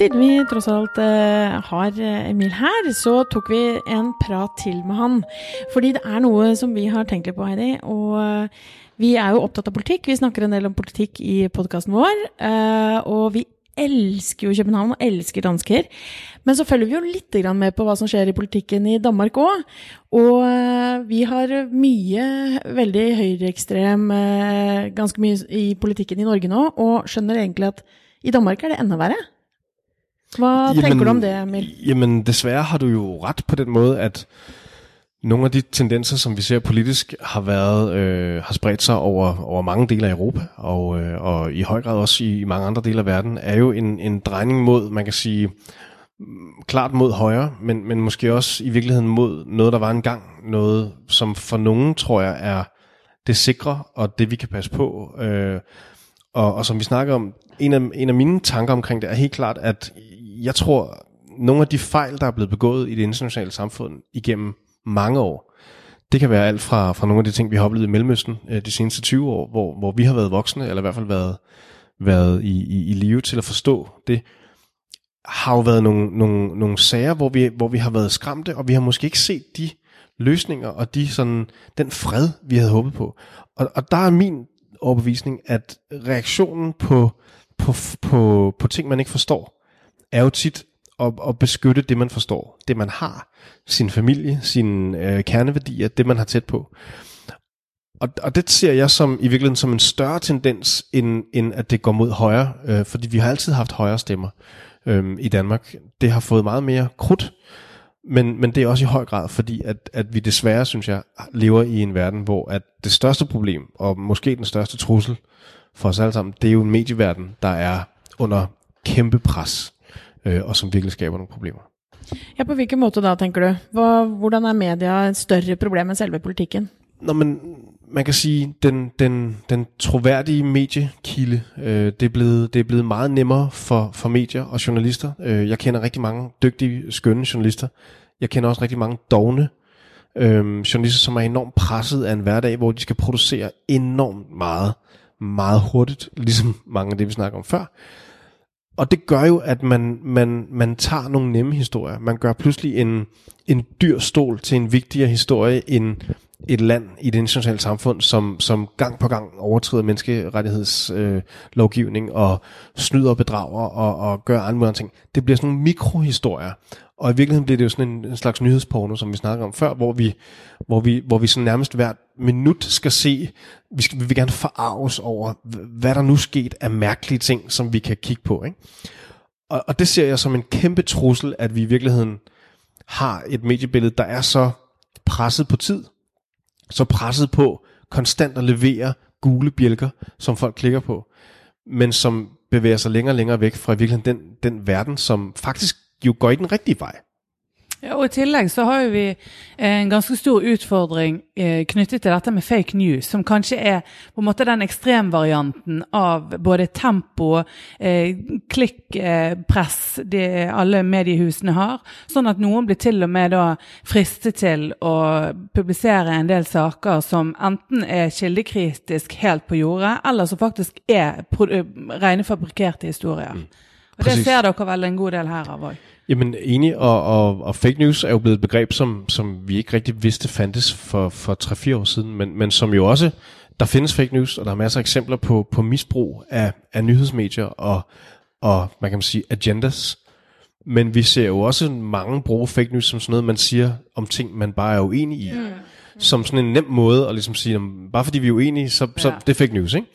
Siden vi tross alt eh, har eh, Emil her, så tok vi en prat til med han. Fordi det er noe som vi har tenkt litt på, Heidi. Og eh, vi er jo opptatt av politikk. Vi snakker en del om politikk i podkasten vår. eh, og vi elsker jo København og elsker dansker. Men så følger vi jo litt grann med på hva som skjer i politikken i Danmark òg. Og eh, vi har mye veldig høyreekstrem eh, Ganske mye i politikken i Norge nå, og skjønner egentlig at i Danmark er det enda verre. Hvad jamen, du om det, Emil? Jamen, desværre har du jo ret på den måde, at nogle af de tendenser, som vi ser politisk, har været øh, har spredt sig over, over mange dele af Europa, og, øh, og i høj grad også i, i mange andre dele af verden, er jo en, en drejning mod, man kan sige, mm, klart mod højre, men, men måske også i virkeligheden mod noget, der var engang. Noget, som for nogen, tror jeg, er det sikre, og det vi kan passe på. Øh, og, og som vi snakker om, en af, en af mine tanker omkring det er helt klart, at jeg tror, nogle af de fejl, der er blevet begået i det internationale samfund igennem mange år, det kan være alt fra, fra nogle af de ting, vi har oplevet i Mellemøsten øh, de seneste 20 år, hvor, hvor vi har været voksne, eller i hvert fald været, været i, i, i live til at forstå det, har jo været nogle, nogle, nogle sager, hvor vi, hvor vi har været skræmte, og vi har måske ikke set de løsninger og de sådan, den fred, vi havde håbet på. Og, og der er min overbevisning, at reaktionen på, på, på, på ting, man ikke forstår, er jo tit at, at beskytte det, man forstår. Det, man har. Sin familie, sine øh, kerneværdier, det, man har tæt på. Og, og det ser jeg som i virkeligheden som en større tendens, end, end at det går mod højre. Øh, fordi vi har altid haft højre stemmer øh, i Danmark. Det har fået meget mere krudt. Men, men det er også i høj grad, fordi at, at vi desværre, synes jeg, lever i en verden, hvor at det største problem, og måske den største trussel for os alle sammen, det er jo en medieverden, der er under kæmpe pres og som virkelig skaber nogle problemer. Ja, på hvilken måde da, tænker du? Hvor, hvordan er media et større problem end selve politikken? Nå, men man kan sige, den, den, den troværdige mediekilde, øh, det, er blevet, det er blevet meget nemmere for, for medier og journalister. Øh, jeg kender rigtig mange dygtige, skønne journalister. Jeg kender også rigtig mange dogne øh, journalister, som er enormt presset af en hverdag, hvor de skal producere enormt meget, meget hurtigt, ligesom mange af det, vi snakker om før. Og det gør jo, at man, man, man tager nogle nemme historier. Man gør pludselig en, en dyr stol til en vigtigere historie end et land i det internationale samfund, som, som gang på gang overtræder menneskerettighedslovgivning øh, og snyder og bedrager og, og gør andre ting. Det bliver sådan nogle mikrohistorier. Og i virkeligheden bliver det jo sådan en, en slags nyhedsporno, som vi snakker om før, hvor vi, hvor vi, hvor vi sådan nærmest hvert minut skal se, vi, skal, vi vil gerne forarves over, hvad der nu sket af mærkelige ting, som vi kan kigge på. Ikke? Og, og det ser jeg som en kæmpe trussel, at vi i virkeligheden har et mediebillede, der er så presset på tid, så presset på konstant at levere gule bjælker, som folk klikker på, men som bevæger sig længere og længere væk fra i virkeligheden den, den verden, som faktisk jo går i den rigtige vej. Ja, og I tillegg så har vi en ganske stor utfordring eh, knyttet til dette med fake news, som kanskje er på en måte den ekstremvarianten av både tempo, eh, klikkpress eh, det alle mediehusene har, sånn at noen blir til og med da fristet til å publisere en del saker som enten er kildekritisk helt på jordet, eller som faktisk er rene fabrikkerte historier. Mm. Og det ser dere vel en god del her av òg. Jamen enig, og, og, og fake news er jo blevet et begreb, som, som vi ikke rigtig vidste fandtes for, for 3-4 år siden, men, men som jo også, der findes fake news, og der er masser af eksempler på, på misbrug af, af nyhedsmedier og, og, man kan sige, agendas. Men vi ser jo også mange bruge fake news som sådan noget, man siger om ting, man bare er uenig i. Mm som sådan en nem måde at ligesom sige, bare fordi vi er uenige, så, så ja. det er fake news, ikke?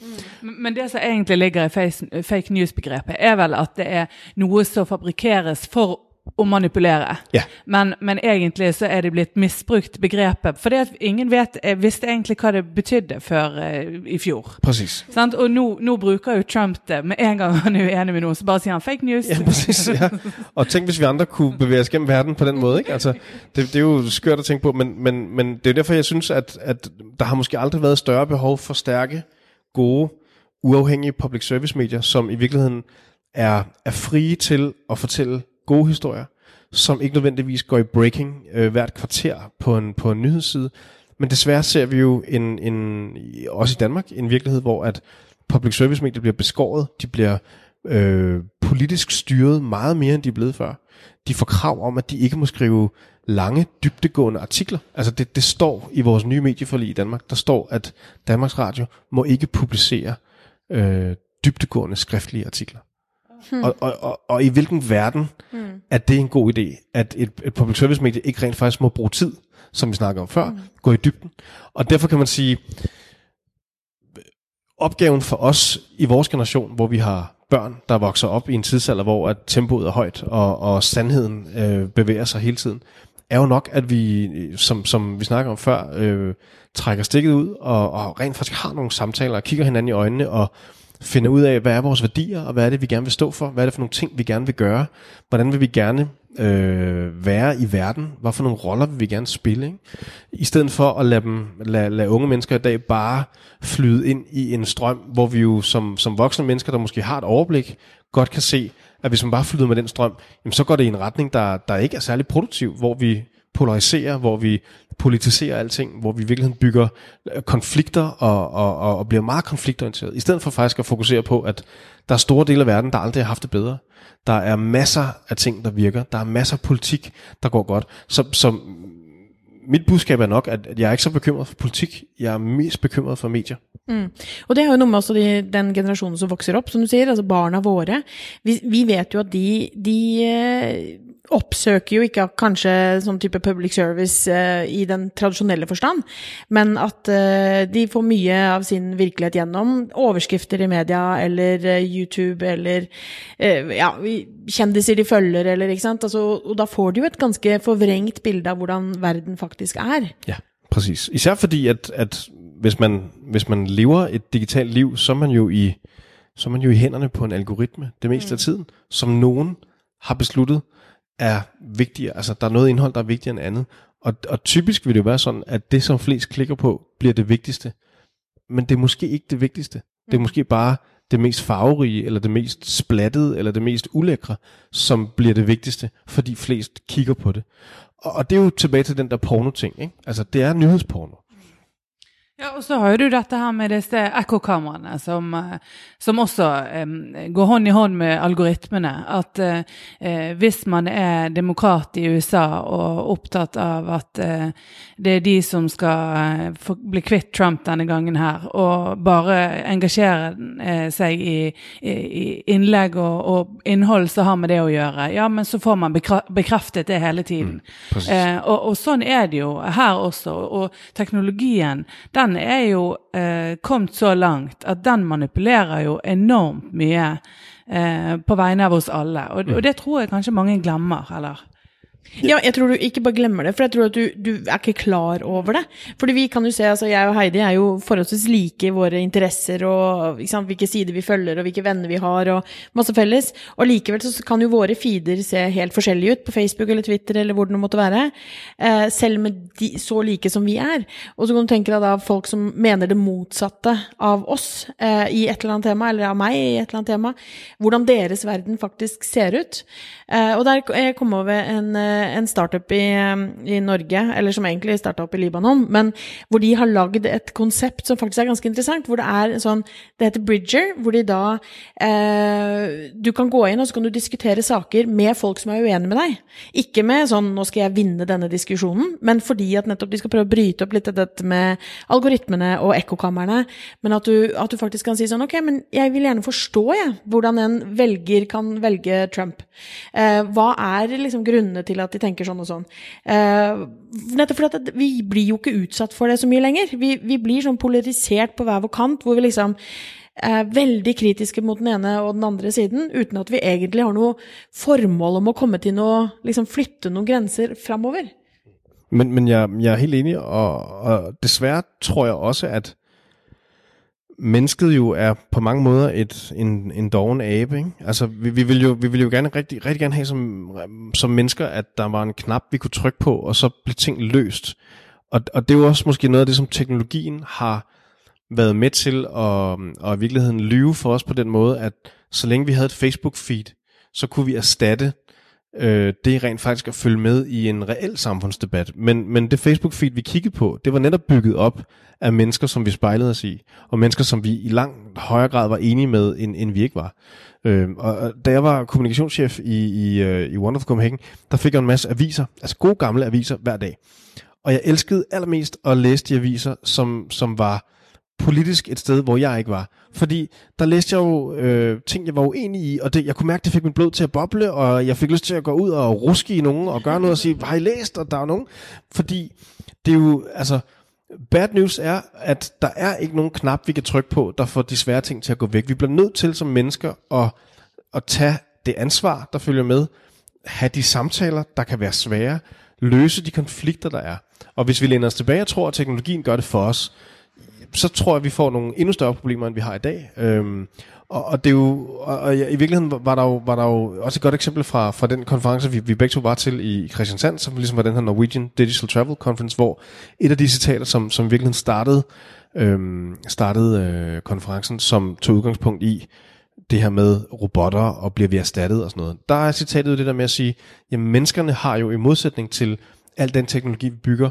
Mm. Men det som egentlig ligger i fake news-begrebet, er vel at det er noe som fabrikeres for å manipulere. Ja. Men, men, egentlig så er det blitt misbrukt begrepet. For det at ingen vet, eh, visste egentlig hva det betydde før uh, i fjor. Precis. Sant? Og nå, nå, bruker jo Trump det. Med en gang han er uenig med noen, så bare sier han fake news. Ja, precis. Ja. Og tænk, hvis vi andre kunne bevæge os gennem verden på den måde. Ikke? Altså, det, det er jo skørt at tænke på, men, men, men det er derfor, jeg synes, at, at der har måske aldrig været større behov for stærke, gode, uafhængige public service medier, som i virkeligheden er, er frie til at fortælle gode historier, som ikke nødvendigvis går i breaking øh, hvert kvarter på en, på en nyhedsside. Men desværre ser vi jo en, en, også i Danmark en virkelighed, hvor at public service medier bliver beskåret, de bliver øh, politisk styret meget mere, end de er blevet før. De får krav om, at de ikke må skrive lange, dybdegående artikler. Altså det, det står i vores nye medieforlig i Danmark, der står, at Danmarks Radio må ikke publicere øh, dybdegående skriftlige artikler. Hmm. Og, og, og, og i hvilken verden hmm. er det en god idé, at et, et public service medie ikke rent faktisk må bruge tid, som vi snakker om før, hmm. gå i dybden. Og derfor kan man sige, opgaven for os i vores generation, hvor vi har børn, der vokser op i en tidsalder, hvor at tempoet er højt, og, og sandheden øh, bevæger sig hele tiden, er jo nok, at vi, som, som vi snakker om før, øh, trækker stikket ud, og, og rent faktisk har nogle samtaler, og kigger hinanden i øjnene, og finder ud af, hvad er vores værdier, og hvad er det, vi gerne vil stå for, hvad er det for nogle ting, vi gerne vil gøre, hvordan vil vi gerne øh, være i verden, hvad for nogle roller vil vi gerne spille, ikke? i stedet for at lade, dem, lade, lade unge mennesker i dag bare flyde ind i en strøm, hvor vi jo som, som voksne mennesker, der måske har et overblik, godt kan se, at hvis man bare flyder med den strøm, jamen så går det i en retning, der, der ikke er særlig produktiv, hvor vi polariserer, hvor vi politiserer alting, hvor vi i virkeligheden bygger øh, konflikter og, og, og, og bliver meget konfliktorienteret, i stedet for faktisk at fokusere på, at der er store dele af verden, der aldrig har haft det bedre. Der er masser af ting, der virker. Der er masser af politik, der går godt. Så, så mit budskab er nok, at jeg er ikke så bekymret for politik. Jeg er mest bekymret for medier. Mm. Og det har jo noe med også de, den generasjonen som vokser opp, som du sier, altså barna våre. Vi, vi vet jo at de, de øh, oppsøker jo ikke kanskje sånn type public service uh, i den tradisjonelle forstand, men at uh, de får mye av sin virkelighet gjennom overskrifter i media eller uh, YouTube eller ja, kjendiser de følger eller ikke sant. Altså, og da får de jo et ganske forvrengt bilde av hvordan verden faktisk er. Ja, præcis. Især fordi at, at hvis, man, hvis man lever et digitalt liv, så er man jo i, så er man jo i hænderne på en algoritme det meste mm. af tiden, som nogen har besluttet, er vigtigere. Altså, der er noget indhold, der er vigtigere end andet. Og, og typisk vil det jo være sådan, at det, som flest klikker på, bliver det vigtigste. Men det er måske ikke det vigtigste. Det er mm. måske bare det mest farverige, eller det mest splattede, eller det mest ulækre, som bliver det vigtigste, fordi flest kigger på det. Og, og det er jo tilbage til den der porno-ting. Ikke? Altså, det er nyhedsporno. Ja, og så har jo du dette her med disse ekkokameraene, som, eh, som også um, går hånd i hånd med algoritmene. At uh, hvis man er demokrat i USA og opptatt av at uh, det er de som skal uh, bli kvitt Trump denne gangen her, og bare engasjere seg i, i, i innlegg og, og, innhold som har med det å gjøre, ja, men så får man bekreftet det hele tiden. Mm, og, og, sånn er det jo her også. Og teknologien, den den er jo eh, kommet så langt at den manipulerer jo enormt mye eh, på vegne av oss alle. Og, og, det tror jeg kanskje mange glemmer, eller? Ja, jeg tror du ikke bare glemmer det, for jeg tror at du, du er ikke klar over det. Fordi vi kan jo se, altså jeg og Heidi er jo forholdsvis like i våre interesser og sant, hvilke sider vi følger og hvilke venner vi har og masse felles. Og likevel så kan jo våre feeder se helt forskjellige ut på Facebook eller Twitter eller hvor det nå måtte være. Eh, selv med de, så like som vi er. Og så kan du tenke deg da folk som mener det motsatte av oss eh, i et eller annet tema, eller av meg i et eller annet tema. Hvordan deres verden faktisk ser ut. Eh, og der jeg kom over en Eh, Eh, en startup i, eh, i, Norge, eller som egentlig starta opp i Libanon, men hvor de har lagd et konsept som faktisk er ganske interessant. Hvor det er sånn Det heter Bridger, hvor de da eh, Du kan gå inn og så kan du diskutere saker med folk som er uenige med deg. Ikke med sånn 'nå skal jeg vinne denne diskusjonen', men fordi at nettopp de skal prøve å bryte opp litt av dette med algoritmene og ekkokamrene. Men at du, at du, faktisk kan si sånn 'ok, men jeg vil gjerne forstå, jeg, hvordan en velger kan velge Trump'. Eh, hva er liksom grunnene til at at de tenker sånn og sånn. Uh, nettopp fordi at vi blir jo ikke utsatt for det så mye lenger. Vi, vi blir sånn polarisert på hver vår kant, hvor vi liksom er veldig kritiske mot den ene og den andre siden, uten at vi egentlig har noe formål om å komme til noe liksom flytte noen grenser framover. Men, men jeg, jeg, er helt enig, og, og dessverre tror jeg også at mennesket jo er på mange måder et, en, en doven abe. Ikke? Altså, vi, vi, vil jo, vi vil jo gerne rigtig, rigtig gerne have som, som mennesker, at der var en knap, vi kunne trykke på, og så blev ting løst. Og, og det er jo også måske noget af det, som teknologien har været med til at, at i virkeligheden lyve for os på den måde, at så længe vi havde et Facebook-feed, så kunne vi erstatte øh, det er rent faktisk at følge med i en reel samfundsdebat. Men, men det Facebook-feed, vi kiggede på, det var netop bygget op af mennesker, som vi spejlede os i, og mennesker, som vi i langt højere grad var enige med, end, end vi ikke var. Øh, og, da jeg var kommunikationschef i, i, øh, i Wonderful Copenhagen, der fik jeg en masse aviser, altså gode gamle aviser hver dag. Og jeg elskede allermest at læse de aviser, som, som var politisk et sted, hvor jeg ikke var. Fordi der læste jeg jo øh, ting, jeg var uenig i, og det, jeg kunne mærke, at det fik mit blod til at boble, og jeg fik lyst til at gå ud og ruske i nogen, og gøre noget og sige, har I læst, og der er nogen? Fordi det er jo, altså, bad news er, at der er ikke nogen knap, vi kan trykke på, der får de svære ting til at gå væk. Vi bliver nødt til som mennesker at, at tage det ansvar, der følger med, have de samtaler, der kan være svære, løse de konflikter, der er. Og hvis vi læner os tilbage og tror, at teknologien gør det for os, så tror jeg, at vi får nogle endnu større problemer, end vi har i dag. Øhm, og, og det er jo, og, og i virkeligheden var der jo, var der jo også et godt eksempel fra, fra den konference, vi, vi begge to var til i Christiansand, som ligesom var den her Norwegian Digital Travel Conference, hvor et af de citater, som, som virkelig startede, øhm, startede øh, konferencen, som tog udgangspunkt i det her med robotter, og bliver vi erstattet og sådan noget. Der er citatet det der med at sige, jamen menneskerne har jo i modsætning til al den teknologi, vi bygger,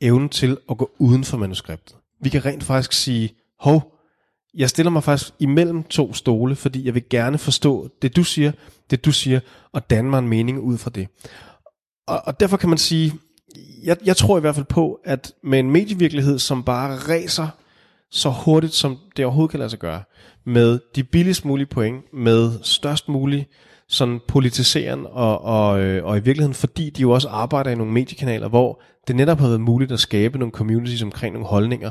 evnen til at gå uden for manuskriptet. Vi kan rent faktisk sige, hov, jeg stiller mig faktisk imellem to stole, fordi jeg vil gerne forstå det, du siger, det du siger, og danne mig en mening ud fra det. Og, og derfor kan man sige, jeg, jeg tror i hvert fald på, at med en medievirkelighed, som bare ræser så hurtigt, som det overhovedet kan lade sig gøre, med de billigst mulige point, med størst mulig sådan politiseren, og, og, øh, og i virkeligheden fordi de jo også arbejder i nogle mediekanaler, hvor det netop har været muligt at skabe nogle communities omkring nogle holdninger,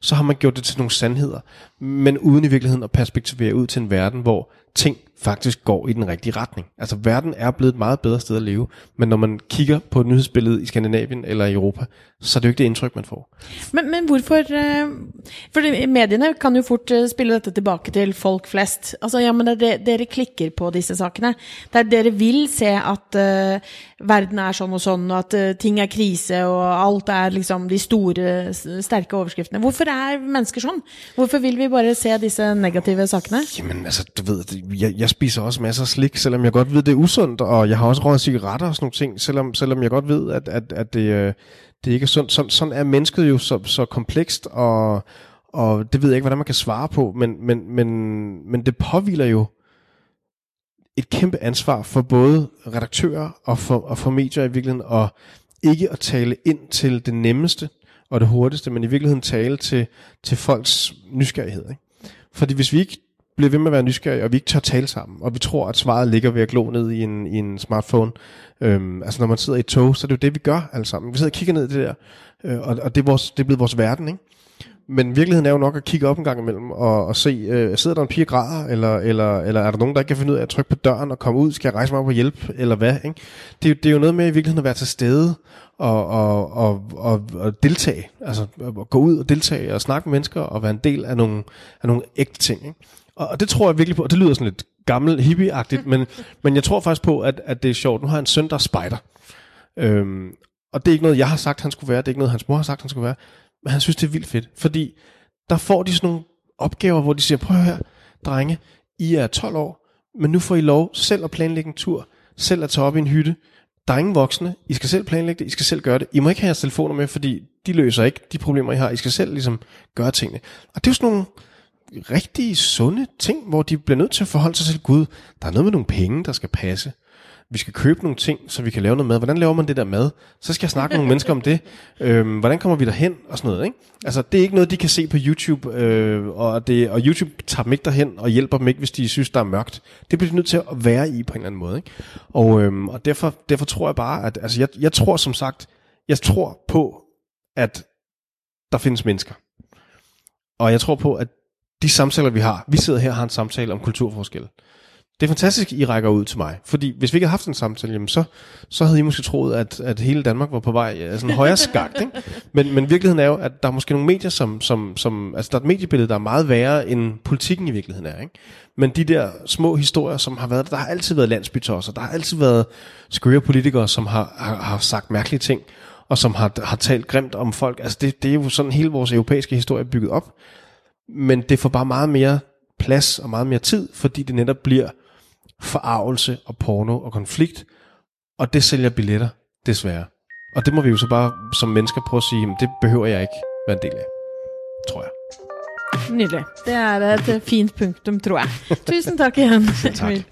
så har man gjort det til nogle sandheder, men uden i virkeligheden at perspektivere ud til en verden, hvor ting faktisk går i den rigtige retning. Altså verden er blevet et meget bedre sted at leve, men når man kigger på nyhedsbilledet i Skandinavien eller i Europa, så er det jo ikke det indtryk, man får. Men, men hvorfor øh, uh, For medierne kan jo fort øh, spille dette tilbage til folk flest. Altså, ja, men det, dere klikker på disse sakene. Der dere vil se at uh, verden er sånn og sånn, og at uh, ting er krise, og alt er liksom de store, sterke overskriftene. Hvorfor er mennesker sånn? Hvorfor vil vi bare se disse negative sakene? Jamen, altså, du ved, jeg, jeg spiser også masser af slik, selvom jeg godt ved, det er usundt, og jeg har også røget cigaretter og sådan nogle ting, selvom, selvom jeg godt ved, at, at, at det, øh, det ikke er sundt. Sådan, sådan er mennesket jo så, så komplekst, og, og det ved jeg ikke, hvordan man kan svare på, men, men, men, men det påviler jo et kæmpe ansvar for både redaktører og for, og for medier i virkeligheden, og ikke at tale ind til det nemmeste og det hurtigste, men i virkeligheden tale til, til folks nysgerrighed. Ikke? Fordi hvis vi ikke bliver ved med at være nysgerrige, og vi ikke tør tale sammen, og vi tror, at svaret ligger ved at glo ned i en, i en smartphone. Øhm, altså når man sidder i et tog, så er det jo det, vi gør alle sammen. Vi sidder og kigger ned i det der, øh, og, og det, er vores, det er blevet vores verden, ikke? Men virkeligheden er jo nok at kigge op en gang imellem og, og se, øh, sidder der en pige græder, eller, eller, eller er der nogen, der ikke kan finde ud af at trykke på døren og komme ud, skal jeg rejse mig op og hjælpe, eller hvad? Ikke? Det, er, det er jo noget med i virkeligheden at være til stede og, og, og, og, og deltage, altså at gå ud og deltage og snakke med mennesker og være en del af nogle, af nogle ægte ting. Ikke? Og, og det tror jeg virkelig på, og det lyder sådan lidt gammel hippie-agtigt, men, men jeg tror faktisk på, at, at det er sjovt. Nu har jeg en søn, der er spider. Øhm, og det er ikke noget, jeg har sagt, han skulle være. Det er ikke noget, hans mor har sagt, han skulle være. Men han synes, det er vildt fedt. Fordi der får de sådan nogle opgaver, hvor de siger, prøv her, drenge, I er 12 år, men nu får I lov selv at planlægge en tur, selv at tage op i en hytte. Der er ingen voksne, I skal selv planlægge det, I skal selv gøre det. I må ikke have jeres telefoner med, fordi de løser ikke de problemer, I har. I skal selv ligesom gøre tingene. Og det er jo sådan nogle rigtig sunde ting, hvor de bliver nødt til at forholde sig til Gud. Der er noget med nogle penge, der skal passe. Vi skal købe nogle ting, så vi kan lave noget mad. Hvordan laver man det der mad? Så skal jeg snakke med nogle mennesker om det. Øhm, hvordan kommer vi derhen? Og sådan noget. Ikke? Altså, det er ikke noget, de kan se på YouTube, øh, og, det, og YouTube tager dem ikke derhen og hjælper dem ikke, hvis de synes, der er mørkt. Det bliver de nødt til at være i på en eller anden måde. Ikke? Og, øhm, og derfor, derfor tror jeg bare, at altså, jeg, jeg tror som sagt, jeg tror på, at der findes mennesker. Og jeg tror på, at de samtaler, vi har. Vi sidder her og har en samtale om kulturforskelle. Det er fantastisk, I rækker ud til mig. Fordi hvis vi ikke havde haft en samtale, jamen så, så havde I måske troet, at, at hele Danmark var på vej altså en højere skagt. Ikke? Men, men virkeligheden er jo, at der er måske nogle medier, som, som, som... Altså der er et mediebillede, der er meget værre, end politikken i virkeligheden er. Ikke? Men de der små historier, som har været... Der har altid været landsbytosser. Der har altid været skøre politikere, som har, har, har sagt mærkelige ting, og som har, har talt grimt om folk. Altså det, det er jo sådan hele vores europæiske historie bygget op men det får bare meget mere plads og meget mere tid, fordi det netop bliver forarvelse og porno og konflikt, Og det sælger billetter, desværre. Og det må vi jo så bare som mennesker prøve at sige, jamen, det behøver jeg ikke være en del af, tror jeg. Nydelig. Det er et fint punktum, tror jeg. Tusen takk igjen. Takk. Emil.